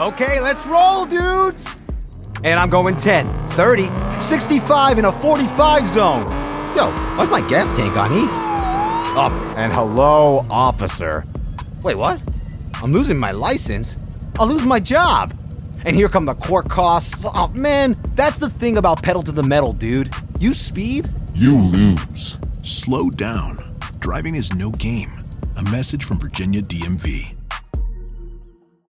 Okay, let's roll, dudes! And I'm going 10, 30, 65 in a 45 zone. Yo, why's my gas tank on E? Oh, and hello, officer. Wait, what? I'm losing my license? I'll lose my job. And here come the court costs. Oh, man, that's the thing about pedal to the metal, dude. You speed, You lose. Slow down. Driving is no game. A message from Virginia DMV.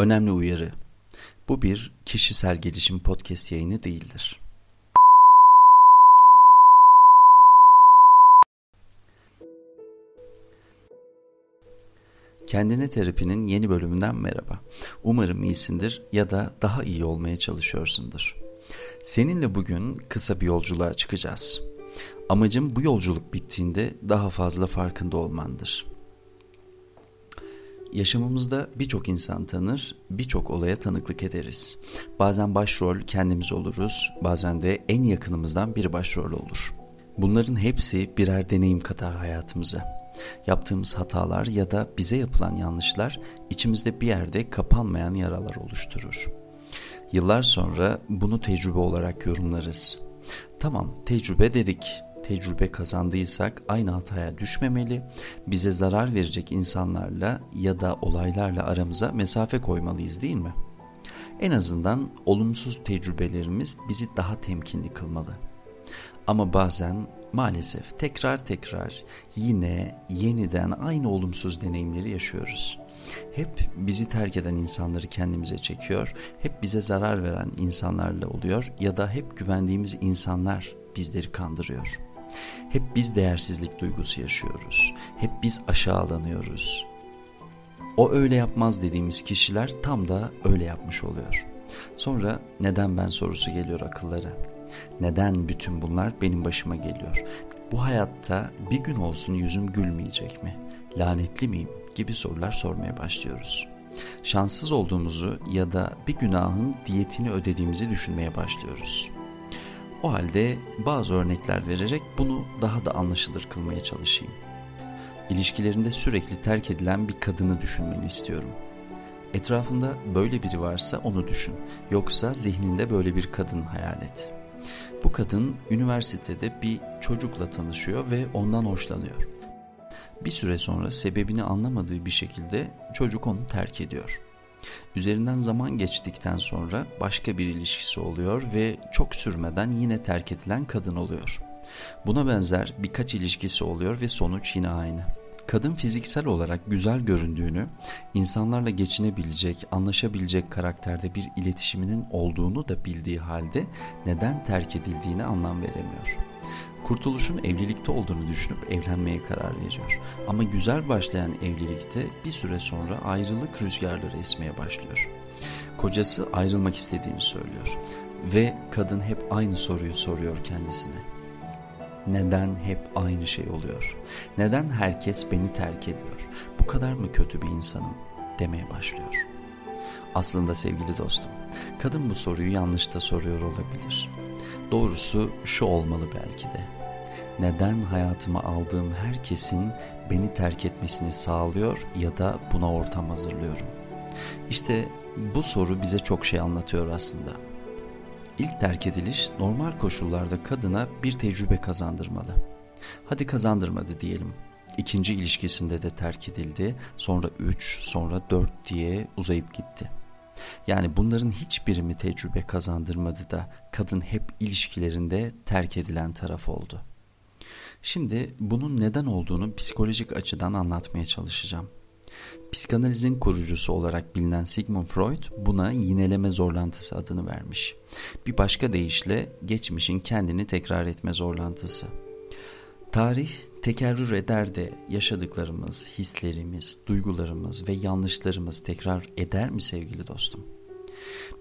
Önemli uyarı. Bu bir kişisel gelişim podcast yayını değildir. Kendine terapinin yeni bölümünden merhaba. Umarım iyisindir ya da daha iyi olmaya çalışıyorsundur. Seninle bugün kısa bir yolculuğa çıkacağız. Amacım bu yolculuk bittiğinde daha fazla farkında olmandır. Yaşamımızda birçok insan tanır, birçok olaya tanıklık ederiz. Bazen başrol kendimiz oluruz, bazen de en yakınımızdan biri başrol olur. Bunların hepsi birer deneyim katar hayatımıza. Yaptığımız hatalar ya da bize yapılan yanlışlar içimizde bir yerde kapanmayan yaralar oluşturur. Yıllar sonra bunu tecrübe olarak yorumlarız. Tamam, tecrübe dedik. Tecrübe kazandıysak aynı hataya düşmemeli, bize zarar verecek insanlarla ya da olaylarla aramıza mesafe koymalıyız değil mi? En azından olumsuz tecrübelerimiz bizi daha temkinli kılmalı. Ama bazen maalesef tekrar tekrar yine yeniden aynı olumsuz deneyimleri yaşıyoruz. Hep bizi terk eden insanları kendimize çekiyor, hep bize zarar veren insanlarla oluyor ya da hep güvendiğimiz insanlar bizleri kandırıyor. Hep biz değersizlik duygusu yaşıyoruz. Hep biz aşağılanıyoruz. O öyle yapmaz dediğimiz kişiler tam da öyle yapmış oluyor. Sonra neden ben sorusu geliyor akıllara. Neden bütün bunlar benim başıma geliyor? Bu hayatta bir gün olsun yüzüm gülmeyecek mi? Lanetli miyim? gibi sorular sormaya başlıyoruz. Şanssız olduğumuzu ya da bir günahın diyetini ödediğimizi düşünmeye başlıyoruz. O halde bazı örnekler vererek bunu daha da anlaşılır kılmaya çalışayım. İlişkilerinde sürekli terk edilen bir kadını düşünmeni istiyorum. Etrafında böyle biri varsa onu düşün. Yoksa zihninde böyle bir kadın hayal et. Bu kadın üniversitede bir çocukla tanışıyor ve ondan hoşlanıyor. Bir süre sonra sebebini anlamadığı bir şekilde çocuk onu terk ediyor. Üzerinden zaman geçtikten sonra başka bir ilişkisi oluyor ve çok sürmeden yine terk edilen kadın oluyor. Buna benzer birkaç ilişkisi oluyor ve sonuç yine aynı. Kadın fiziksel olarak güzel göründüğünü, insanlarla geçinebilecek, anlaşabilecek karakterde bir iletişiminin olduğunu da bildiği halde neden terk edildiğine anlam veremiyor. Kurtuluşun evlilikte olduğunu düşünüp evlenmeye karar veriyor. Ama güzel başlayan evlilikte bir süre sonra ayrılık rüzgarları esmeye başlıyor. Kocası ayrılmak istediğini söylüyor ve kadın hep aynı soruyu soruyor kendisine. Neden hep aynı şey oluyor? Neden herkes beni terk ediyor? Bu kadar mı kötü bir insanım demeye başlıyor. Aslında sevgili dostum, kadın bu soruyu yanlış da soruyor olabilir. Doğrusu şu olmalı belki de. Neden hayatıma aldığım herkesin beni terk etmesini sağlıyor ya da buna ortam hazırlıyorum? İşte bu soru bize çok şey anlatıyor aslında. İlk terk ediliş normal koşullarda kadına bir tecrübe kazandırmalı. Hadi kazandırmadı diyelim. İkinci ilişkisinde de terk edildi, sonra üç, sonra dört diye uzayıp gitti. Yani bunların hiçbiri mi tecrübe kazandırmadı da kadın hep ilişkilerinde terk edilen taraf oldu. Şimdi bunun neden olduğunu psikolojik açıdan anlatmaya çalışacağım. Psikanalizin kurucusu olarak bilinen Sigmund Freud buna yineleme zorlantısı adını vermiş. Bir başka deyişle geçmişin kendini tekrar etme zorlantısı. Tarih Tekerrür eder de yaşadıklarımız, hislerimiz, duygularımız ve yanlışlarımız tekrar eder mi sevgili dostum?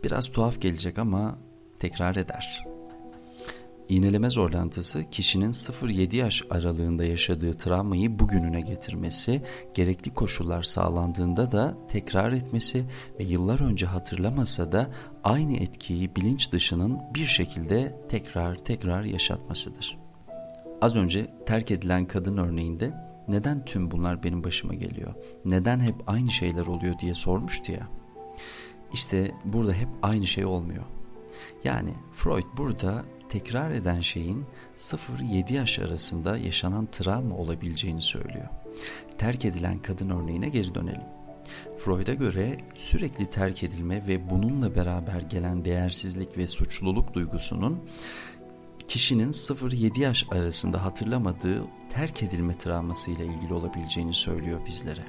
Biraz tuhaf gelecek ama tekrar eder. İğneleme zorlantısı kişinin 0-7 yaş aralığında yaşadığı travmayı bugününe getirmesi, gerekli koşullar sağlandığında da tekrar etmesi ve yıllar önce hatırlamasa da aynı etkiyi bilinç dışının bir şekilde tekrar tekrar yaşatmasıdır. Az önce terk edilen kadın örneğinde neden tüm bunlar benim başıma geliyor? Neden hep aynı şeyler oluyor diye sormuştu ya. İşte burada hep aynı şey olmuyor. Yani Freud burada tekrar eden şeyin 0-7 yaş arasında yaşanan travma olabileceğini söylüyor. Terk edilen kadın örneğine geri dönelim. Freud'a göre sürekli terk edilme ve bununla beraber gelen değersizlik ve suçluluk duygusunun kişinin 0-7 yaş arasında hatırlamadığı terk edilme travması ile ilgili olabileceğini söylüyor bizlere.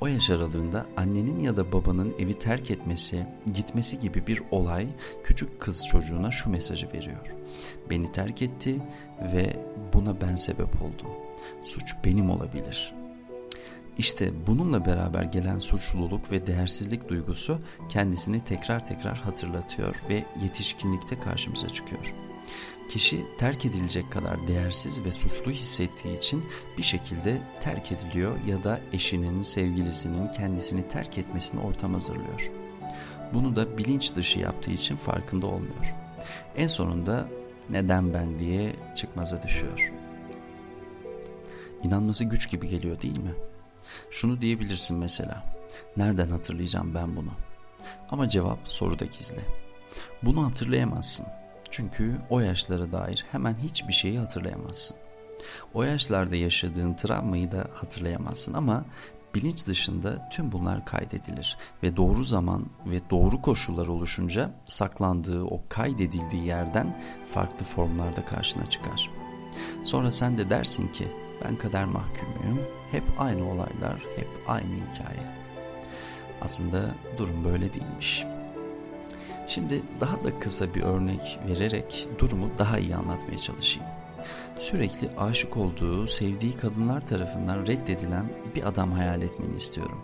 O yaş aralığında annenin ya da babanın evi terk etmesi, gitmesi gibi bir olay küçük kız çocuğuna şu mesajı veriyor. Beni terk etti ve buna ben sebep oldum. Suç benim olabilir. İşte bununla beraber gelen suçluluk ve değersizlik duygusu kendisini tekrar tekrar hatırlatıyor ve yetişkinlikte karşımıza çıkıyor. Kişi terk edilecek kadar değersiz ve suçlu hissettiği için bir şekilde terk ediliyor ya da eşinin, sevgilisinin kendisini terk etmesini ortam hazırlıyor. Bunu da bilinç dışı yaptığı için farkında olmuyor. En sonunda neden ben diye çıkmaza düşüyor. İnanması güç gibi geliyor değil mi? Şunu diyebilirsin mesela. Nereden hatırlayacağım ben bunu? Ama cevap soruda gizli. Bunu hatırlayamazsın. Çünkü o yaşlara dair hemen hiçbir şeyi hatırlayamazsın. O yaşlarda yaşadığın travmayı da hatırlayamazsın ama bilinç dışında tüm bunlar kaydedilir ve doğru zaman ve doğru koşullar oluşunca saklandığı o kaydedildiği yerden farklı formlarda karşına çıkar. Sonra sen de dersin ki ben kader mahkumuyum, hep aynı olaylar, hep aynı hikaye. Aslında durum böyle değilmiş. Şimdi daha da kısa bir örnek vererek durumu daha iyi anlatmaya çalışayım. Sürekli aşık olduğu, sevdiği kadınlar tarafından reddedilen bir adam hayal etmeni istiyorum.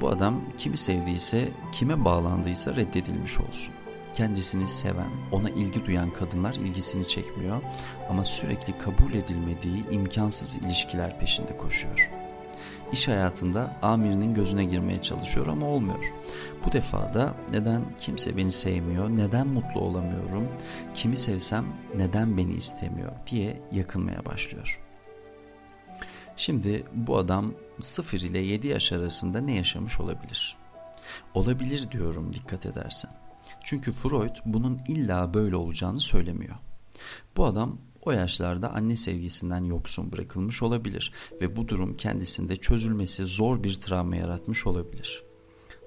Bu adam kimi sevdiyse, kime bağlandıysa reddedilmiş olsun. Kendisini seven, ona ilgi duyan kadınlar ilgisini çekmiyor ama sürekli kabul edilmediği imkansız ilişkiler peşinde koşuyor. İş hayatında amirinin gözüne girmeye çalışıyor ama olmuyor. Bu defa da neden kimse beni sevmiyor, neden mutlu olamıyorum, kimi sevsem neden beni istemiyor diye yakınmaya başlıyor. Şimdi bu adam 0 ile 7 yaş arasında ne yaşamış olabilir? Olabilir diyorum dikkat edersen. Çünkü Freud bunun illa böyle olacağını söylemiyor. Bu adam o yaşlarda anne sevgisinden yoksun bırakılmış olabilir ve bu durum kendisinde çözülmesi zor bir travma yaratmış olabilir.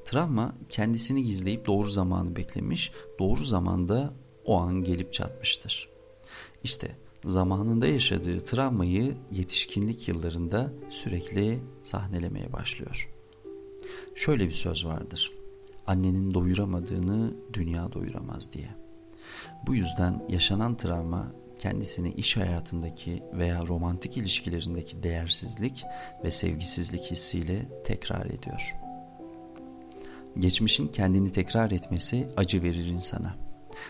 Travma kendisini gizleyip doğru zamanı beklemiş, doğru zamanda o an gelip çatmıştır. İşte zamanında yaşadığı travmayı yetişkinlik yıllarında sürekli sahnelemeye başlıyor. Şöyle bir söz vardır. Annenin doyuramadığını dünya doyuramaz diye. Bu yüzden yaşanan travma kendisini iş hayatındaki veya romantik ilişkilerindeki değersizlik ve sevgisizlik hissiyle tekrar ediyor. Geçmişin kendini tekrar etmesi acı verir insana.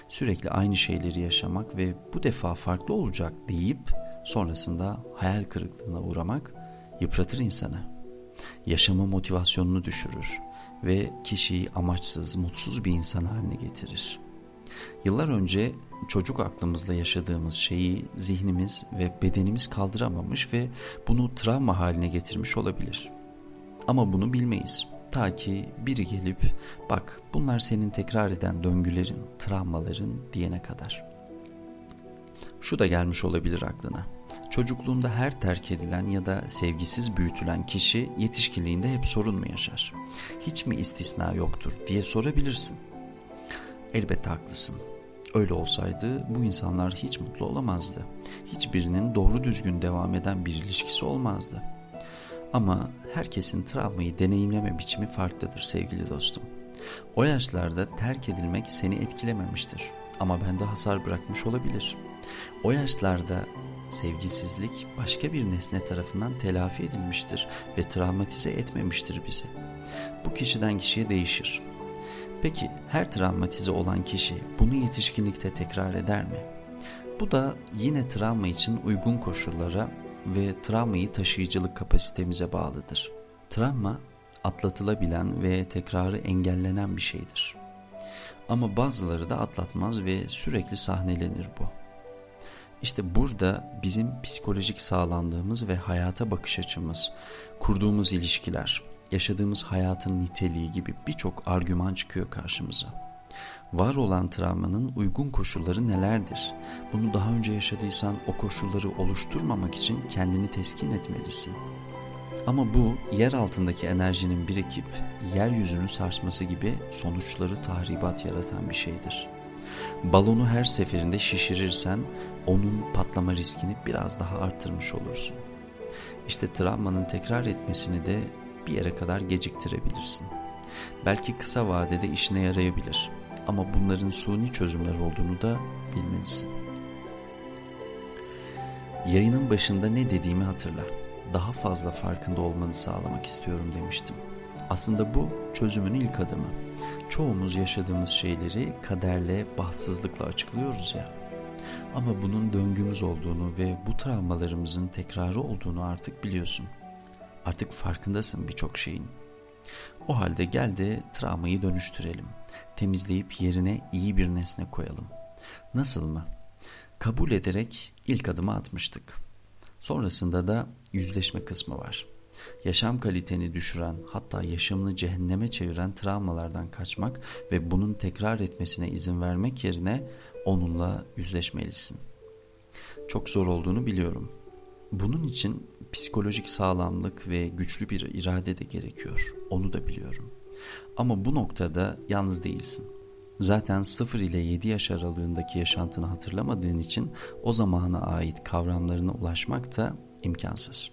Sürekli aynı şeyleri yaşamak ve bu defa farklı olacak deyip sonrasında hayal kırıklığına uğramak yıpratır insanı. Yaşama motivasyonunu düşürür ve kişiyi amaçsız, mutsuz bir insan haline getirir. Yıllar önce çocuk aklımızda yaşadığımız şeyi zihnimiz ve bedenimiz kaldıramamış ve bunu travma haline getirmiş olabilir. Ama bunu bilmeyiz. Ta ki biri gelip bak bunlar senin tekrar eden döngülerin, travmaların diyene kadar. Şu da gelmiş olabilir aklına. Çocukluğunda her terk edilen ya da sevgisiz büyütülen kişi yetişkinliğinde hep sorun mu yaşar? Hiç mi istisna yoktur diye sorabilirsin. Elbette haklısın. Öyle olsaydı bu insanlar hiç mutlu olamazdı. Hiçbirinin doğru düzgün devam eden bir ilişkisi olmazdı. Ama herkesin travmayı deneyimleme biçimi farklıdır sevgili dostum. O yaşlarda terk edilmek seni etkilememiştir ama bende hasar bırakmış olabilir. O yaşlarda sevgisizlik başka bir nesne tarafından telafi edilmiştir ve travmatize etmemiştir bizi. Bu kişiden kişiye değişir. Peki her travmatize olan kişi bunu yetişkinlikte tekrar eder mi? Bu da yine travma için uygun koşullara ve travmayı taşıyıcılık kapasitemize bağlıdır. Travma atlatılabilen ve tekrarı engellenen bir şeydir. Ama bazıları da atlatmaz ve sürekli sahnelenir bu. İşte burada bizim psikolojik sağlamlığımız ve hayata bakış açımız, kurduğumuz ilişkiler, yaşadığımız hayatın niteliği gibi birçok argüman çıkıyor karşımıza. Var olan travmanın uygun koşulları nelerdir? Bunu daha önce yaşadıysan o koşulları oluşturmamak için kendini teskin etmelisin. Ama bu yer altındaki enerjinin birikip yeryüzünü sarsması gibi sonuçları tahribat yaratan bir şeydir. Balonu her seferinde şişirirsen onun patlama riskini biraz daha arttırmış olursun. İşte travmanın tekrar etmesini de bir yere kadar geciktirebilirsin. Belki kısa vadede işine yarayabilir ama bunların suni çözümler olduğunu da bilmelisin. Yayının başında ne dediğimi hatırla. Daha fazla farkında olmanı sağlamak istiyorum demiştim. Aslında bu çözümün ilk adımı. Çoğumuz yaşadığımız şeyleri kaderle, bahtsızlıkla açıklıyoruz ya. Ama bunun döngümüz olduğunu ve bu travmalarımızın tekrarı olduğunu artık biliyorsun. Artık farkındasın birçok şeyin. O halde gel de travmayı dönüştürelim. Temizleyip yerine iyi bir nesne koyalım. Nasıl mı? Kabul ederek ilk adımı atmıştık. Sonrasında da yüzleşme kısmı var. Yaşam kaliteni düşüren hatta yaşamını cehenneme çeviren travmalardan kaçmak ve bunun tekrar etmesine izin vermek yerine onunla yüzleşmelisin. Çok zor olduğunu biliyorum. Bunun için psikolojik sağlamlık ve güçlü bir irade de gerekiyor. Onu da biliyorum. Ama bu noktada yalnız değilsin. Zaten 0 ile 7 yaş aralığındaki yaşantını hatırlamadığın için o zamana ait kavramlarına ulaşmak da imkansız.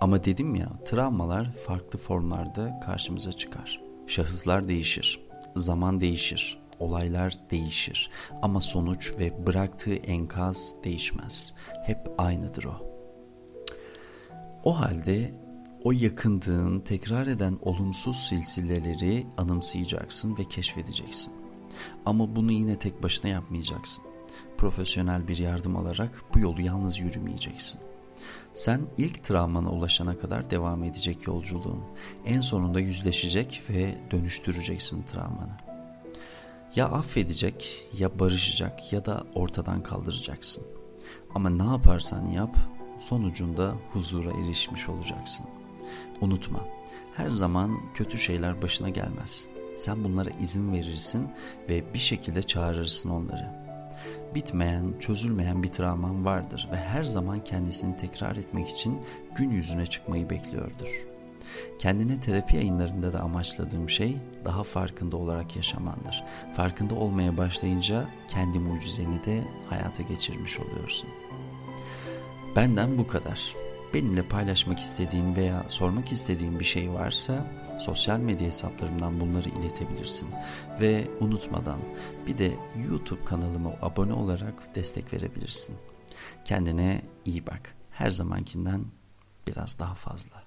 Ama dedim ya travmalar farklı formlarda karşımıza çıkar. Şahıslar değişir, zaman değişir, olaylar değişir ama sonuç ve bıraktığı enkaz değişmez. Hep aynıdır o. O halde o yakındığın tekrar eden olumsuz silsileleri anımsayacaksın ve keşfedeceksin. Ama bunu yine tek başına yapmayacaksın. Profesyonel bir yardım alarak bu yolu yalnız yürümeyeceksin. Sen ilk travmana ulaşana kadar devam edecek yolculuğun. En sonunda yüzleşecek ve dönüştüreceksin travmanı. Ya affedecek, ya barışacak ya da ortadan kaldıracaksın. Ama ne yaparsan yap, sonucunda huzura erişmiş olacaksın. Unutma, her zaman kötü şeyler başına gelmez. Sen bunlara izin verirsin ve bir şekilde çağırırsın onları. Bitmeyen, çözülmeyen bir travman vardır ve her zaman kendisini tekrar etmek için gün yüzüne çıkmayı bekliyordur. Kendine terapi yayınlarında da amaçladığım şey daha farkında olarak yaşamandır. Farkında olmaya başlayınca kendi mucizeni de hayata geçirmiş oluyorsun. Benden bu kadar. Benimle paylaşmak istediğin veya sormak istediğin bir şey varsa sosyal medya hesaplarımdan bunları iletebilirsin. Ve unutmadan bir de YouTube kanalıma abone olarak destek verebilirsin. Kendine iyi bak. Her zamankinden biraz daha fazla.